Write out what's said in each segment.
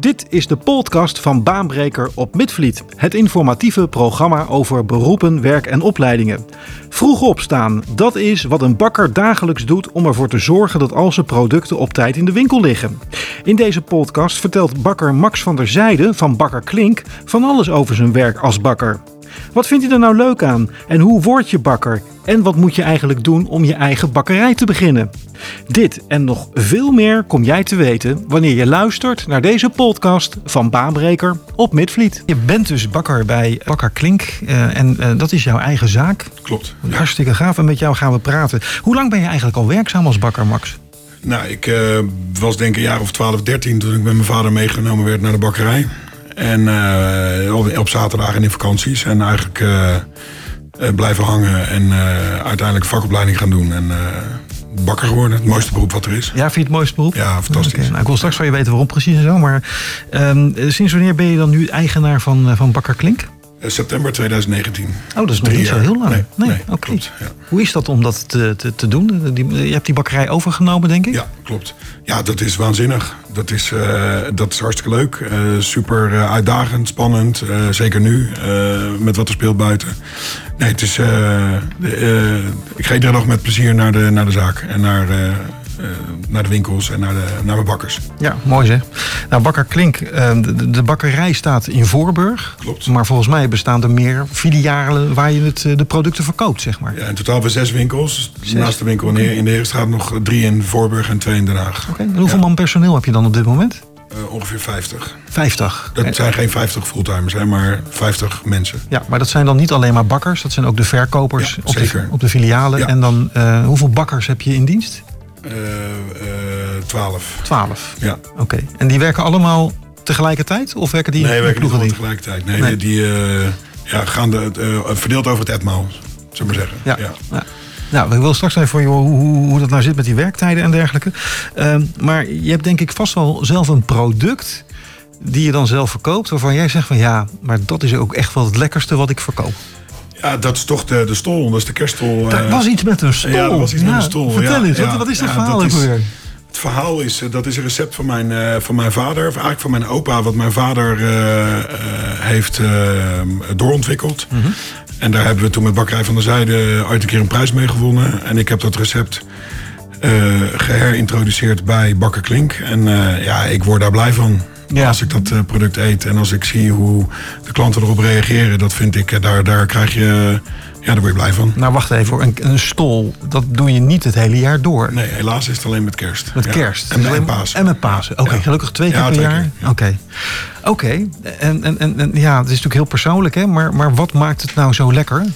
Dit is de podcast van Baanbreker op Midvliet. Het informatieve programma over beroepen, werk en opleidingen. Vroeg opstaan, dat is wat een bakker dagelijks doet om ervoor te zorgen dat al zijn producten op tijd in de winkel liggen. In deze podcast vertelt bakker Max van der Zijde van Bakker Klink van alles over zijn werk als bakker. Wat vindt hij er nou leuk aan en hoe word je bakker? En wat moet je eigenlijk doen om je eigen bakkerij te beginnen? Dit en nog veel meer kom jij te weten wanneer je luistert naar deze podcast van Baanbreker op Midvliet. Je bent dus bakker bij Bakker Klink uh, en uh, dat is jouw eigen zaak. Klopt. Hartstikke gaaf en met jou gaan we praten. Hoe lang ben je eigenlijk al werkzaam als bakker, Max? Nou, ik uh, was denk ik een jaar of 12, 13 toen ik met mijn vader meegenomen werd naar de bakkerij. En uh, op zaterdag en in vakanties. En eigenlijk uh, blijven hangen en uiteindelijk vakopleiding gaan doen. En bakker geworden. Het mooiste beroep wat er is. Ja, vind je het mooiste beroep? Ja, fantastisch. Okay. Nou, ik wil straks van je weten waarom precies en zo. Maar um, sinds wanneer ben je dan nu eigenaar van, van Bakker Klink? September 2019. Oh, dat is nog niet zo heel lang. Nee, nee, nee oké. Okay. Ja. Hoe is dat om dat te, te, te doen? Die, je hebt die bakkerij overgenomen, denk ik? Ja, klopt. Ja, dat is waanzinnig. Dat is, uh, dat is hartstikke leuk. Uh, super uitdagend, spannend. zeker nu, met wat er speelt buiten. Nee, het is... ik ga iedere dag met plezier naar de, naar de zaak. En naar naar de winkels en naar, de, naar mijn bakkers. Ja, mooi zeg. Nou, Bakker Klink, uh, de, de, bakkerij staat in Voorburg. Klopt. Maar volgens mij bestaan er meer filialen waar je het, de producten verkoopt, zeg maar. Ja, in totaal hebben we zes winkels. Zes. Naast de winkel okay. in de Heerstraat nog drie in Voorburg en twee in Den Haag. Oké, okay. hoeveel ja. man personeel heb je dan op dit moment? Uh, ongeveer 50. 50? Dat zijn geen 50 fulltimers, hè, maar 50 mensen. Ja, maar dat zijn dan niet alleen maar bakkers, dat zijn ook de verkopers ja, op, de, op, de, filialen. Ja. En dan, uh, hoeveel bakkers heb je in dienst? Uh, twaalf. Twaalf? Ja. Oké. Okay. En die werken allemaal tegelijkertijd? Of werken die nee, in werken ploegen niet tegelijkertijd. Nee, nee. die uh, ja, gaan de, verdeeld over het etmaal, zullen we maar zeggen. Ja. ja. ja. Nou, ik wil straks even voor je hoe, hoe, hoe dat nou zit met die werktijden en dergelijke. Uh, maar je hebt denk ik vast wel zelf een product die je dan zelf verkoopt... waarvan jij zegt van ja, maar dat is ook echt wel het lekkerste wat ik verkoop. Ja, dat is toch de, de stol, dat is de kerststol. Er was iets met een stol. Ja, er was iets ja, met een stol. Vertel eens, wat, wat is dat verhaal dat weer? Het verhaal is, dat is een recept van mijn, uh, van mijn vader, of eigenlijk van mijn opa, wat mijn vader uh, uh, heeft doorontwikkeld. Mhm. Mm -hmm. En daar hebben we toen met Bakkerij van der Zijde ooit een keer een prijs mee gewonnen. En ik heb dat recept geherintroduceerd bij Bakker Klink. En ja, ik word daar blij van. Ja. Als ik dat uh, product eet en als ik zie hoe de klanten erop reageren, dat vind ik, daar, daar krijg je, ja, daar word je blij van. Nou, wacht even, een, een stol, dat doe je niet het hele jaar door. Nee, helaas is het alleen met kerst. Met ja. kerst. En, en Pasen. En met Pasen. Oké, okay, ja. gelukkig twee keer ja, per twee jaar. Oké. Oké. Okay. Okay. En, en, en, en ja, het is natuurlijk heel persoonlijk, hè? Maar, maar wat maakt het nou zo lekker?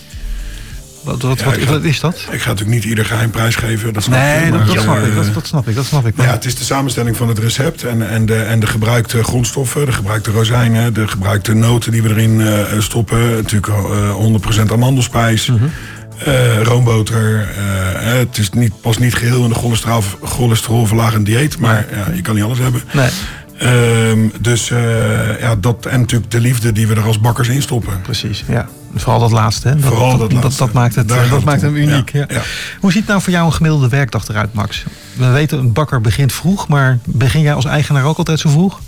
Wat, wat, Ja, wat, ik ga- wat is dat? Ik ga natuurlijk niet ieder geheim prijs geven. Dat snap Nee, je, dat, maar, dat snap eh, ik. Dat, dat snap ik. Dat snap ik. Ja, het is de samenstelling van het recept en, en, de, en de gebruikte grondstoffen, de gebruikte rozijnen, de gebruikte noten die we erin eh, stoppen. Natuurlijk eh, 100% amandelspijs, Mhm. eh, roomboter. eh, het is niet, pas niet geheel in de cholesterol, cholesterolverlagend dieet, maar ja, je kan niet alles hebben. Nee, Ehm, dus eh, ja, dat en natuurlijk de liefde die we er als bakkers in stoppen. precies. Ja. Vooral dat laatste. Hè? Dat, Vooral dat dat, laatste. dat maakt, het, Daar dat maakt hem uniek. Ja. Hoe ziet nou voor jou een gemiddelde werkdag eruit, Max? We weten, een bakker begint vroeg, maar begin jij als eigenaar ook altijd zo vroeg?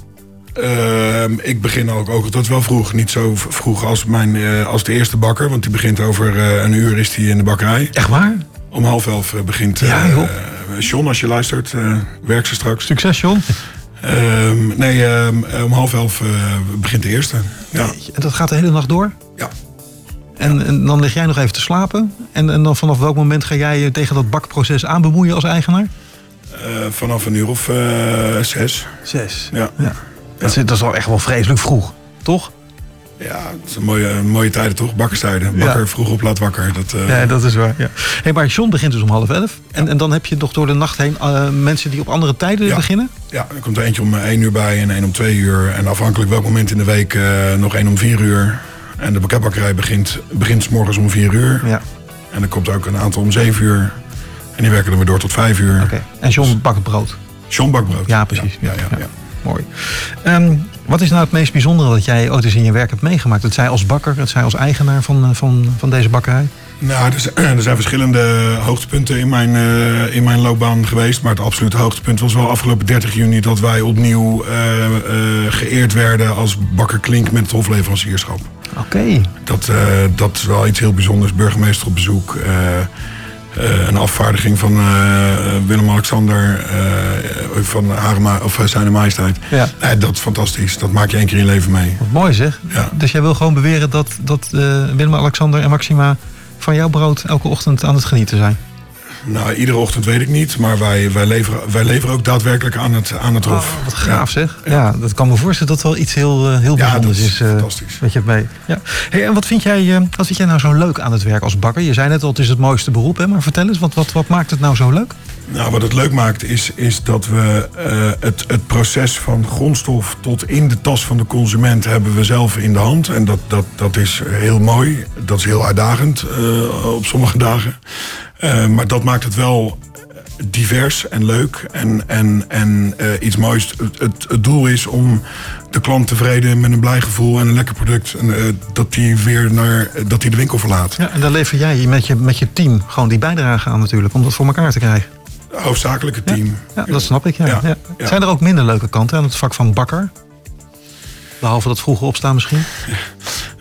Ehm, ik begin ook, ook altijd wel vroeg. Niet zo vroeg als, mijn, eh, als de eerste bakker. Want die begint over eh, een uur is die in de bakkerij. Echt waar? Om half elf eh, begint Ja, joh. John, als je luistert, werkt ze straks. Succes, John. Ehm, nee, ehm, om half elf begint de eerste. Ja. En dat gaat de hele nacht door? ja. En, en dan lig jij nog even te slapen? En, en dan vanaf welk moment ga jij je tegen dat bakproces aan bemoeien als eigenaar? Eh, vanaf een uur of eh, zes. Zes. Ja. Ja. Dat, is, dat is wel echt wel vreselijk vroeg, toch? Ja, het is een mooie, mooie tijden toch? Bakkerstijden. Bakker Ja. vroeg op, laat wakker. Dat, eh, Ja, dat is waar. Ja. Hey, maar John begint dus om half elf. En, en dan heb je toch door de nacht heen mensen die op andere tijden Ja. beginnen? Ja, er komt er eentje om één uur bij en één om twee uur. En afhankelijk welk moment in de week nog één om vier uur. En de pakketbakkerij begint, begint 's morgens om vier uur. Ja, En er komt ook een aantal om zeven uur. En die werken dan weer door tot vijf uur. oké. En John bakt brood. John Bakbrood. Ja, precies. Ja, ja, ja, Ja. Mooi. Ehm, wat is nou het meest bijzondere dat jij ooit eens in je werk hebt meegemaakt? Het zij als bakker, het zij als eigenaar van, eh, van, van deze bakkerij? Nou, er zijn, er zijn verschillende hoogtepunten in mijn, eh, in mijn loopbaan geweest. Maar het absolute hoogtepunt was wel afgelopen 30 juni dat wij opnieuw eh, vereerd werden als Bakker Klink met het hofleverancierschap. Oké. Dat, uh, dat is wel iets heel bijzonders. Burgemeester op bezoek. Uh, uh, een afvaardiging van Willem-Alexander van Harema, of zijn majesteit. Ja. dat is fantastisch. Dat maak je één keer in je leven mee. Wat mooi zeg. Ja. Dus jij wil gewoon beweren dat, dat Willem-Alexander en Maxima van jouw brood elke ochtend aan het genieten zijn? Nou, iedere ochtend weet ik niet. Maar wij, wij, leveren, wij leveren ook daadwerkelijk aan het, aan het hof. Oh, wat gaaf zeg. Ja. dat kan me voorstellen dat wel iets heel, uh, heel bijzonders is. Uh, fantastisch. Weet je mee. Ja. Hey, en wat vind, jij, uh, wat vind jij nou zo leuk aan het werk als bakker? Je zei net al, het is het mooiste beroep. Hè? Maar vertel eens, wat, wat, wat maakt het nou zo leuk? Nou, wat het leuk maakt is, is dat we het, het proces van grondstof tot in de tas van de consument hebben we zelf in de hand. En dat, dat, dat is heel mooi. Dat is heel uitdagend op sommige dagen. Uh, maar dat maakt het wel divers en leuk en, en, en iets moois. Het, het, doel is om de klant tevreden met een blij gevoel en een lekker product. En, dat die weer naar dat die de winkel verlaat. Ja, en daar lever jij met je, met je team gewoon die bijdrage aan natuurlijk, om dat voor elkaar te krijgen. Hoofdzakelijke team. Ja, dat snap ik. Ja. ja. Zijn er ook minder leuke kanten aan het vak van bakker? Behalve dat vroege opstaan misschien?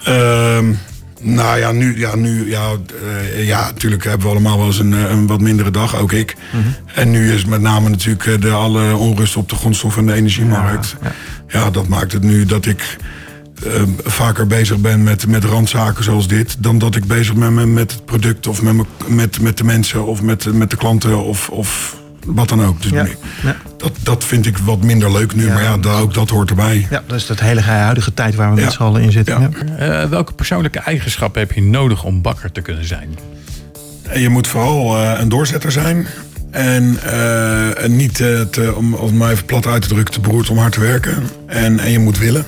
Uh, nou ja, nu, ja, nu ja, uh, ja, natuurlijk hebben we allemaal wel eens een, eh, een wat mindere dag, ook ik. Mm -hmm. En nu is met name natuurlijk eh, de alle onrust op de grondstof- en de energiemarkt. Ja, ja. ja, dat maakt het nu dat ik uh, vaker bezig ben met, met randzaken zoals dit, dan dat ik bezig ben met het product of met, met, met de mensen of met, met de klanten of, of wat dan ook. Dus ja, ja. Dat, dat vind ik wat minder leuk nu, maar ja, dat, ook dat hoort erbij. Ja, dat is het hele huidige tijd waar we met z'n allen in zitten. Uh, welke persoonlijke eigenschappen heb je nodig om bakker te kunnen zijn? En je moet vooral uh, een doorzetter zijn. En uh, niet, te, om, om maar even plat uit te drukken, te beroerd om hard te werken. En, en je moet willen.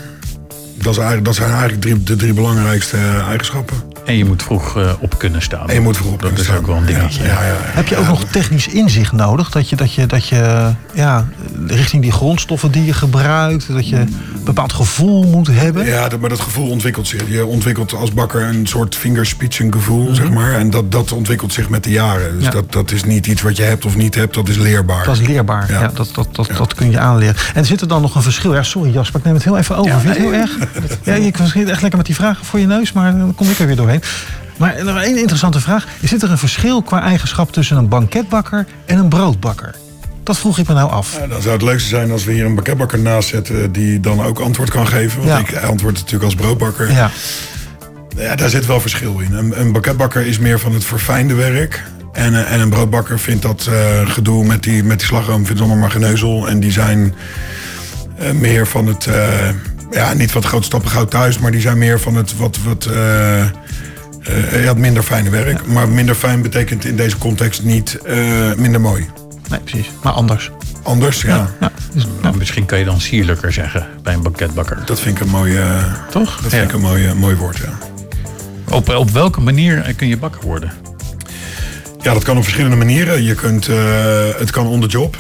Dat, is eigenlijk, dat zijn eigenlijk drie, de drie belangrijkste eigenschappen. En je moet vroeg uh, op kunnen staan. En je moet vroeg op dat is ook wel een dingetje. Ja, ja, ja, Heb je ook nog technisch inzicht nodig? Dat je, dat je, dat je ja, richting die grondstoffen die je gebruikt, dat je een bepaald gevoel moet hebben? Ja, dat, maar dat gevoel ontwikkelt zich. Je ontwikkelt als bakker een soort fingerspitsengevoel, mm -hmm. zeg maar. En dat, dat ontwikkelt zich met de jaren. Dus dat, dat is niet iets wat je hebt of niet hebt, dat is leerbaar. Dat is leerbaar, ja. dat, dat, dat, dat kun je aanleren. En zit er dan nog een verschil? Ja, sorry Jasper, ik neem het heel even over. Vind je het heel erg? Ja, ik was echt lekker met die vragen voor je neus, maar dan kom ik er weer doorheen. Maar nog één interessante vraag. Zit er een verschil qua eigenschap tussen een banketbakker en een broodbakker? Dat vroeg ik me nou af. Ja, dan zou het leukste zijn als we hier een banketbakker naast zetten die dan ook antwoord kan geven. Want ja. ik antwoord natuurlijk als broodbakker. Ja. ja, daar zit wel verschil in. Een, een banketbakker is meer van het verfijnde werk. En, en een broodbakker vindt dat uh, gedoe met die, met die slagroom vindt allemaal maar geneuzel. En die zijn uh, meer van het, uh, ja, niet wat grote stappen goud thuis, maar die zijn meer van het wat, wat uh, je had minder fijne werk. Maar minder fijn betekent in deze context niet uh, minder mooi. Nee, precies. Maar anders. Anders, ja. ja, ja. Dus, nou, misschien kan je dan sierlijker zeggen bij een banketbakker. Dat vind ik een mooi, uh, Toch? Dat vind ik een mooi, mooi woord, ja. Op, op welke manier kun je bakker worden? Ja, dat kan op verschillende manieren. Je kunt, het kan on the job.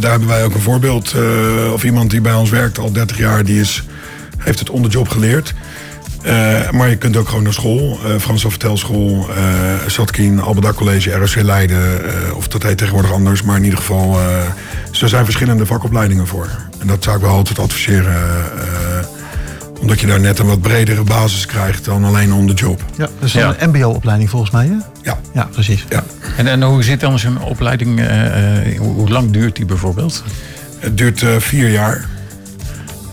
Daar hebben wij ook een voorbeeld. of iemand die bij ons werkt al 30 jaar, die is, heeft het on the job geleerd. Uh, maar je kunt ook gewoon naar school. Uh, Frans Vertelschool, uh, Satkin, College, ROC Leiden. of dat heet tegenwoordig anders. Maar in ieder geval, er zijn verschillende vakopleidingen voor. En dat zou ik wel altijd adviseren. Omdat je daar net een wat bredere basis krijgt dan alleen on the job. Ja, dus ja. een mbo-opleiding volgens mij, hè? Ja. Ja, precies. Ja. En, en hoe zit dan zo'n opleiding, hoe, hoe lang duurt die bijvoorbeeld? Het duurt vier jaar.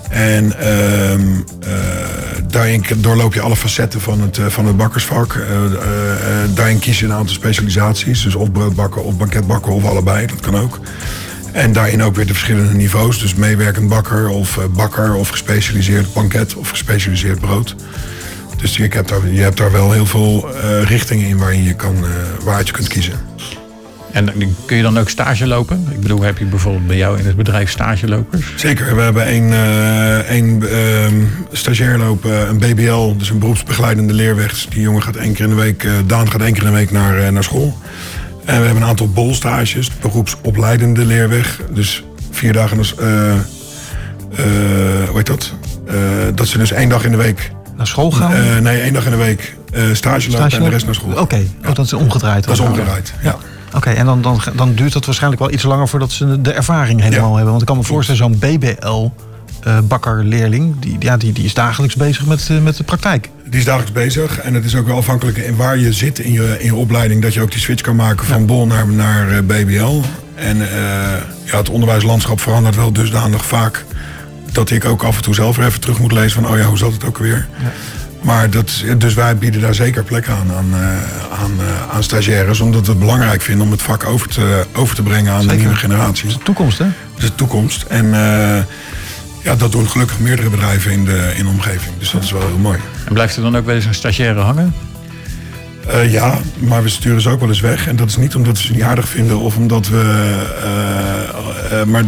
En uh, uh, daarin doorloop je alle facetten van het, uh, van het bakkersvak. Uh, daarin kies je een aantal specialisaties. Dus of broodbakken of banketbakken of allebei, dat kan ook. En daarin ook weer de verschillende niveaus. Dus meewerkend bakker of bakker of gespecialiseerd banket of gespecialiseerd brood. Dus je hebt daar, je hebt daar wel heel veel richtingen in waarin je kan, waaruit je kunt kiezen. En kun je dan ook stage lopen? Ik bedoel, heb je bijvoorbeeld bij jou in het bedrijf stagelopers? Zeker. We hebben een, uh, een uh, stagiair lopen, een BBL, dus een beroepsbegeleidende leerweg. Die jongen gaat één keer in de week, Daan gaat één keer in de week naar, naar school. En we hebben een aantal bolstages, beroepsopleidende leerweg. Dus vier dagen, dus, hoe heet dat? dat ze dus één dag in de week... Naar school gaan? nee, één dag in de week stage lopen en de rest naar school. Oké, okay. oh, dat is omgedraaid. Dat is omgedraaid, ja. Oké, en dan, dan, dan duurt het waarschijnlijk wel iets langer voordat ze de ervaring helemaal Ja. hebben. Want ik kan me voorstellen, zo'n BBL eh, bakkerleerling, die, ja, die, die is dagelijks bezig met, eh, met de praktijk. Die is dagelijks bezig. En het is ook wel afhankelijk in waar je zit in je, in je opleiding... dat je ook die switch kan maken van bol naar, naar eh, BBL. En ja, het onderwijslandschap verandert wel dusdanig vaak... dat ik ook af en toe zelf weer even terug moet lezen van... oh ja, hoe zat het ook weer? Maar dat, dus wij bieden daar zeker plek aan, aan, aan, aan stagiaires... omdat we het belangrijk vinden om het vak over te, over te brengen aan Zeker. de nieuwe generaties. Toekomst, hè? Dat is de toekomst. En ja, dat doen gelukkig meerdere bedrijven in de, in de omgeving. Dus dat is wel heel mooi. En blijft er dan ook wel eens een stagiaire hangen? Eh, ja, maar we sturen ze ook wel eens weg. En dat is niet omdat we ze niet aardig vinden of omdat we. eh, eh, maar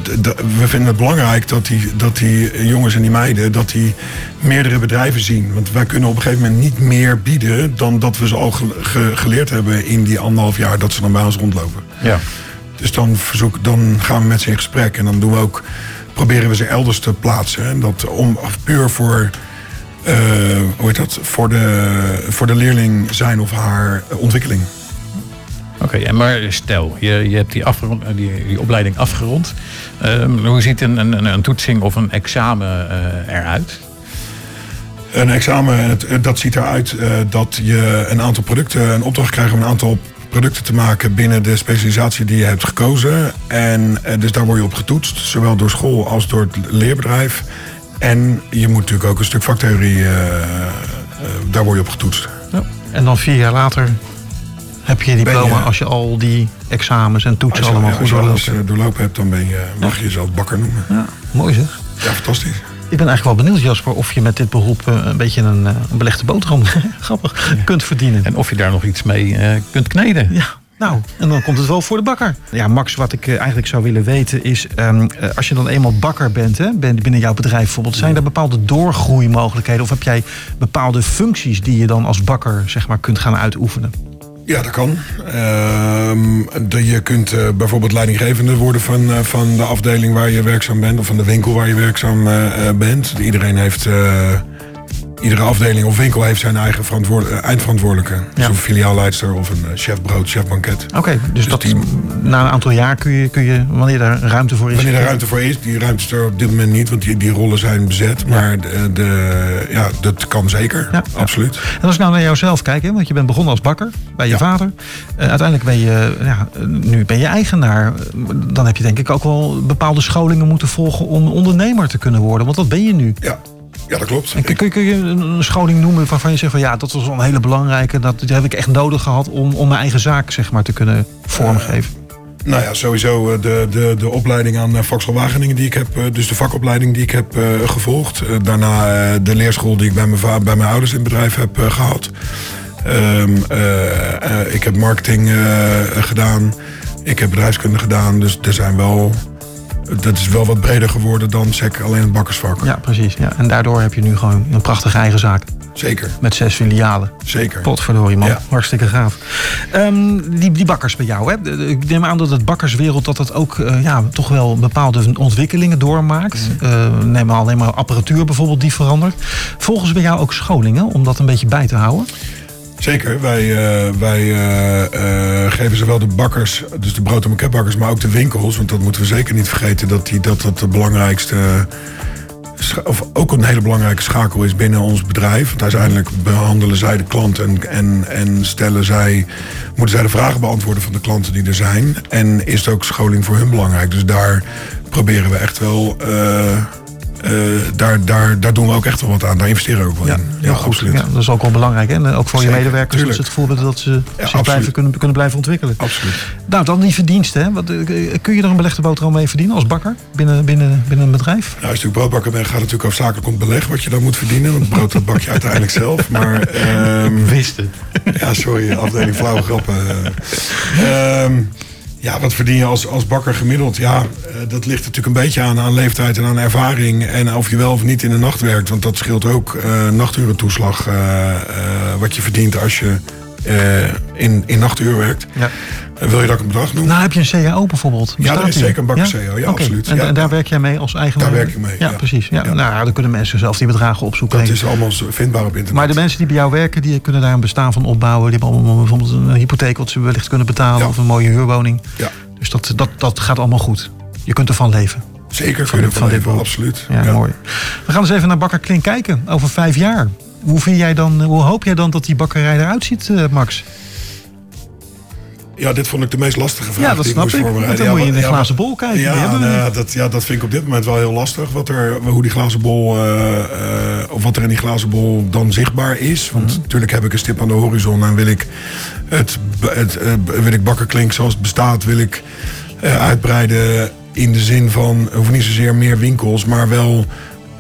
we vinden het belangrijk dat die, dat die jongens en die meiden. dat die meerdere bedrijven zien. Want wij kunnen op een gegeven moment niet meer bieden. dan dat we ze al ge- ge- geleerd hebben in die anderhalf jaar dat ze dan bij ons rondlopen. Ja. Dus dan, verzoek, dan gaan we met ze in gesprek. En dan doen we ook, proberen we ze elders te plaatsen. En dat om, puur voor, eh, hoe heet dat? Voor, de, voor de leerling zijn of haar ontwikkeling. Oké, en maar stel, je, je hebt die, afgerond, eh, die, die opleiding afgerond. Ehm, hoe ziet een, een, een toetsing of een examen eh, eruit? Een examen, dat ziet eruit dat je een aantal producten, een opdracht krijgt om een aantal producten te maken binnen de specialisatie die je hebt gekozen. En eh, dus daar word je op getoetst, zowel door school als door het leerbedrijf. En je moet natuurlijk ook een stuk vaktheorie, eh, eh, daar word je op getoetst. En dan vier jaar later heb je je diploma je- als je al die examens en toetsen allemaal ja, goed als je doorlopen hebt, dan ben je, mag je jezelf bakker noemen. Ja, mooi zeg. Ja, fantastisch. Ik ben eigenlijk wel benieuwd, Jasper, of je met dit beroep eh, een beetje een, eh, een belegde boterham, grappig, kunt verdienen. En of je daar nog iets mee eh, kunt kneden? Ja, nou, en dan komt het wel voor de bakker. Ja, Max, wat ik eigenlijk zou willen weten is... ehm, eh, als je dan eenmaal bakker bent, hè, ben- binnen jouw bedrijf bijvoorbeeld... zijn er bepaalde doorgroeimogelijkheden? Of heb jij bepaalde functies die je dan als bakker zeg maar, kunt gaan uitoefenen? Ja, dat kan. De- je kunt eh, bijvoorbeeld leidinggevende worden van, eh, van de afdeling waar je werkzaam bent, of van de winkel waar je werkzaam eh, bent. Iedereen heeft. Iedere afdeling of winkel heeft zijn eigen eh, eindverantwoordelijke. Dus een filiaalleidster of een eh, chef brood, chef banket. Oké, dus, dat, die- na een aantal jaar kun je, kun je, wanneer daar ruimte voor is... Wanneer er ruimte voor is, die ruimte is er op dit moment niet, want die, die rollen zijn bezet. Maar de, de, ja, dat kan zeker, Ja. absoluut. En als ik nou naar jouzelf kijk, hè, want je bent begonnen als bakker bij je Ja. vader. Eh, uiteindelijk ben je, ja, nu ben je eigenaar. Dan heb je denk ik ook wel bepaalde scholingen moeten volgen om ondernemer te kunnen worden. Want dat ben je nu. Ja, ja dat klopt. En kun, je een scholing noemen waarvan je zegt van ja, dat was wel een hele belangrijke. Dat, die heb ik echt nodig gehad om, om mijn eigen zaak zeg maar, te kunnen vormgeven. Nou ja, sowieso eh, de, de, de opleiding aan eh, Vakschool Wageningen die ik heb, eh, dus de vakopleiding die ik heb eh, gevolgd. Eh, daarna eh, de leerschool die ik bij mijn, bij mijn ouders in het bedrijf heb eh, gehad. Ehm, eh, eh, ik heb marketing eh, gedaan. Ik heb bedrijfskunde gedaan. Dus er zijn wel. Dat is wel wat breder geworden dan zeg alleen het bakkersvak. Ja, precies. Ja. En daardoor heb je nu gewoon een prachtige eigen zaak. Zeker, Met zes filialen. zeker. Potverdorie man, Ja. hartstikke gaaf. Ehm, die, die bakkers bij jou, hè? Ik neem aan dat het bakkerswereld dat dat ook eh, ja, toch wel bepaalde ontwikkelingen doormaakt. Eh, neem maar alleen maar apparatuur bijvoorbeeld die verandert. Volgen ze bij jou ook scholingen om dat een beetje bij te houden? Zeker, wij, eh, wij eh, eh, geven zowel de bakkers, dus de brood- en banketbakkers, maar ook de winkels. Want dat moeten we zeker niet vergeten, dat die, dat, dat de belangrijkste, of ook een hele belangrijke schakel is binnen ons bedrijf. Want uiteindelijk behandelen zij de klant en, en, en stellen zij, moeten zij de vragen beantwoorden van de klanten die er zijn. En is het ook scholing voor hun belangrijk. Dus daar proberen we echt wel, eh, eh, daar, daar, daar doen we ook echt wel wat aan. Daar investeren we ook wel in. Ja, absoluut. Ja, dat is ook wel belangrijk. Hè? En ook voor je medewerkers dat tuurlijk. ze het gevoel hebben dat ze zich absoluut. blijven, kunnen, kunnen blijven ontwikkelen. Absoluut. Nou, dan die verdiensten. Hè? Wat, eh, kun je er een belegde boterham mee verdienen als bakker binnen, binnen, binnen een bedrijf? Nou, als je natuurlijk broodbakker bent, gaat het natuurlijk hoofdzakelijk om beleg wat je dan moet verdienen. Want brood dat bak je uiteindelijk zelf. Maar ehm, Wist het. ja, sorry, afdeling flauwe grappen. Ehm, ja, wat verdien je als, als bakker gemiddeld? Ja, eh, dat ligt natuurlijk een beetje aan, aan leeftijd en aan ervaring. En of je wel of niet in de nacht werkt. Want dat scheelt ook eh nachturentoeslag. eh, wat je verdient als je eh, in, in nachtuur werkt. Ja. Wil je dat ik een bedrag noem? Nou, heb je een CAO bijvoorbeeld? Ja, er is zeker een bakker CAO, ja, absoluut. En, Ja. daar werk jij mee als eigenaar? Daar werk ik mee, Ja, ja. precies. Ja. Ja. Nou, dan kunnen mensen zelf die bedragen opzoeken. dat is allemaal zo vindbaar op internet. Maar de mensen die bij jou werken, die kunnen daar een bestaan van opbouwen. Die hebben allemaal bijvoorbeeld een hypotheek wat ze wellicht kunnen betalen. Ja. Of een mooie huurwoning. Ja, Dus dat, dat, dat gaat allemaal goed. Je kunt ervan leven. zeker Van kun je van ervan dit leven, absoluut. Ja, mooi. We gaan eens even naar Bakker Klink kijken. Over vijf jaar. Hoe, vind jij dan, hoe hoop jij dan dat die bakkerij eruit ziet, eh, Max? Ja, dit vond ik de meest lastige vraag Ja, dat snap ik. Want dan moet je in de glazen bol kijken. Ja, nou ja, dat, ja, dat vind ik op dit moment wel heel lastig. Wat er, hoe die glazen bol, eh, eh, of wat er in die glazen bol dan zichtbaar is. Want Mhm. natuurlijk heb ik een stip aan de horizon en wil ik het, het, eh, wil ik bakkerklink zoals het bestaat, wil ik eh, uitbreiden in de zin van, hoeft niet zozeer meer winkels, maar wel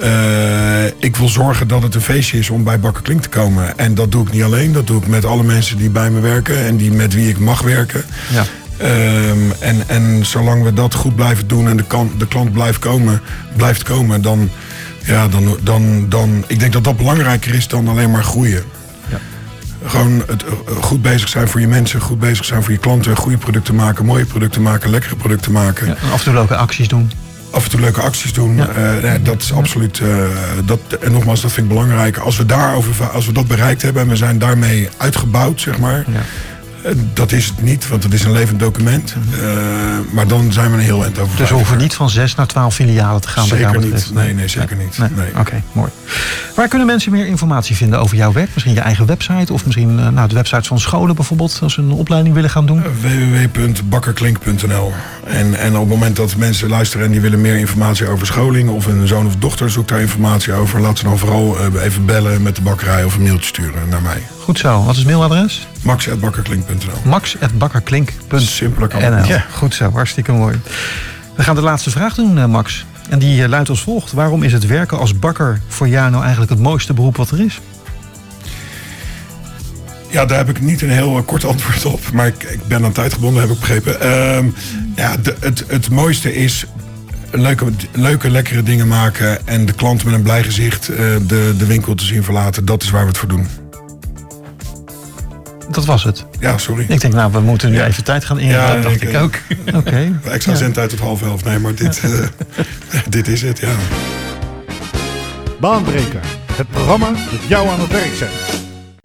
eh, ik wil zorgen dat het een feestje is om bij Bakker Klink te komen. En dat doe ik niet alleen. Dat doe ik met alle mensen die bij me werken en die met wie ik mag werken. Ja. Ehm, en, en zolang we dat goed blijven doen en de, kan, de klant blijft komen, blijft komen, dan, ja, dan, dan, dan. Ik denk dat dat belangrijker is dan alleen maar groeien. Ja. Gewoon het, eh, goed bezig zijn voor je mensen, goed bezig zijn voor je klanten, goede producten maken, mooie producten maken, lekkere producten maken. Ja, en af en toe leuke acties doen. Af en toe leuke acties doen. Ja. Eh, nee, dat is absoluut. eh, dat, en nogmaals, dat vind ik belangrijk. Als we, daarover, als we dat bereikt hebben en we zijn daarmee uitgebouwd, zeg maar. Ja. Eh, Dat is het niet, want het is een levend document. Eh, maar dan zijn we een heel eind over. Dus hoeven niet van zes naar twaalf filialen te gaan. Zeker betreft. niet. Nee, nee, zeker niet. Nee. Nee. Oké, mooi. Waar kunnen mensen meer informatie vinden over jouw werk? Misschien je eigen website of misschien eh, nou, de websites van scholen bijvoorbeeld, als ze een opleiding willen gaan doen. www.bakkerklink.nl en, en op het moment dat mensen luisteren en die willen meer informatie over scholing of een zoon of dochter zoekt daar informatie over, laat ze dan vooral even bellen met de bakkerij of een mailtje sturen naar mij. Goed zo. Wat is het mailadres? max.bakkerklink.nl max.bakkerklink.nl Simpeler kan het. Ja, goed zo. Hartstikke mooi. We gaan de laatste vraag doen, eh, Max. En die eh, luidt als volgt. Waarom is het werken als bakker voor jou nou eigenlijk het mooiste beroep wat er is? Ja, daar heb ik niet een heel eh, kort antwoord op. Maar ik, ik ben aan tijd gebonden, heb ik begrepen. Ehm, ja, de- het, het mooiste is leuke, leuke, lekkere dingen maken. En de klant met een blij gezicht de, de winkel te zien verlaten. Dat is waar we het voor doen. Dat was het. Ja, sorry. Ik denk, nou, we moeten nu even tijd gaan inruimen. Ja, dat dacht ik, ik ook. Oké. Extra Ja. zendtijd tot half elf. Nee, maar dit, eh, dit is het, ja. Baanbreker, het programma dat jou aan het werk zet.